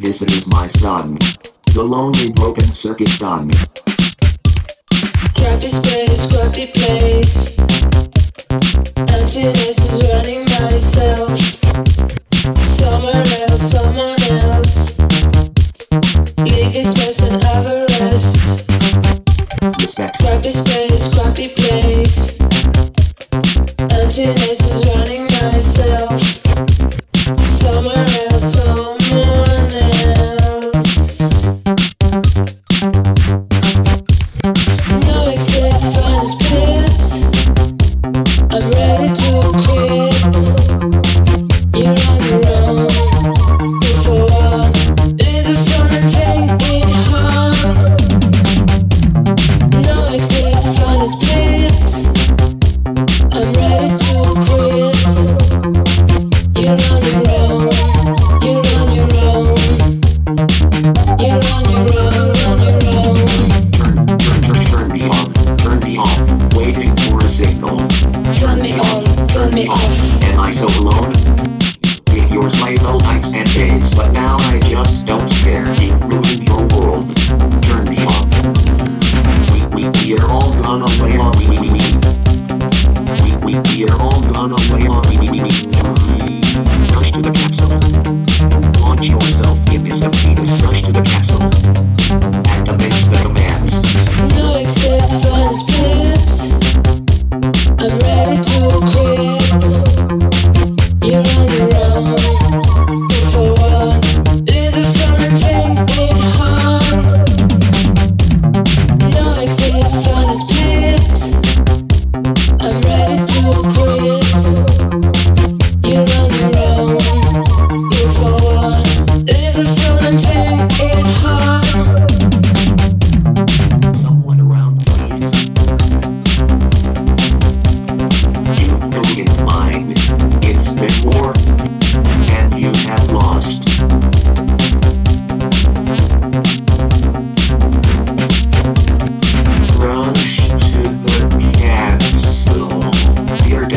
This is my son. The lonely broken circuit son. Crappy space, crappy place. Emptiness is running myself. Somewhere else, someone else. Leave this mess and I will rest. Respect. Crappy space, crappy place. Emptiness is running myself.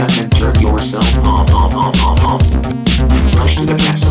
and turn yourself off, off, off, off, off. Rush to the caps.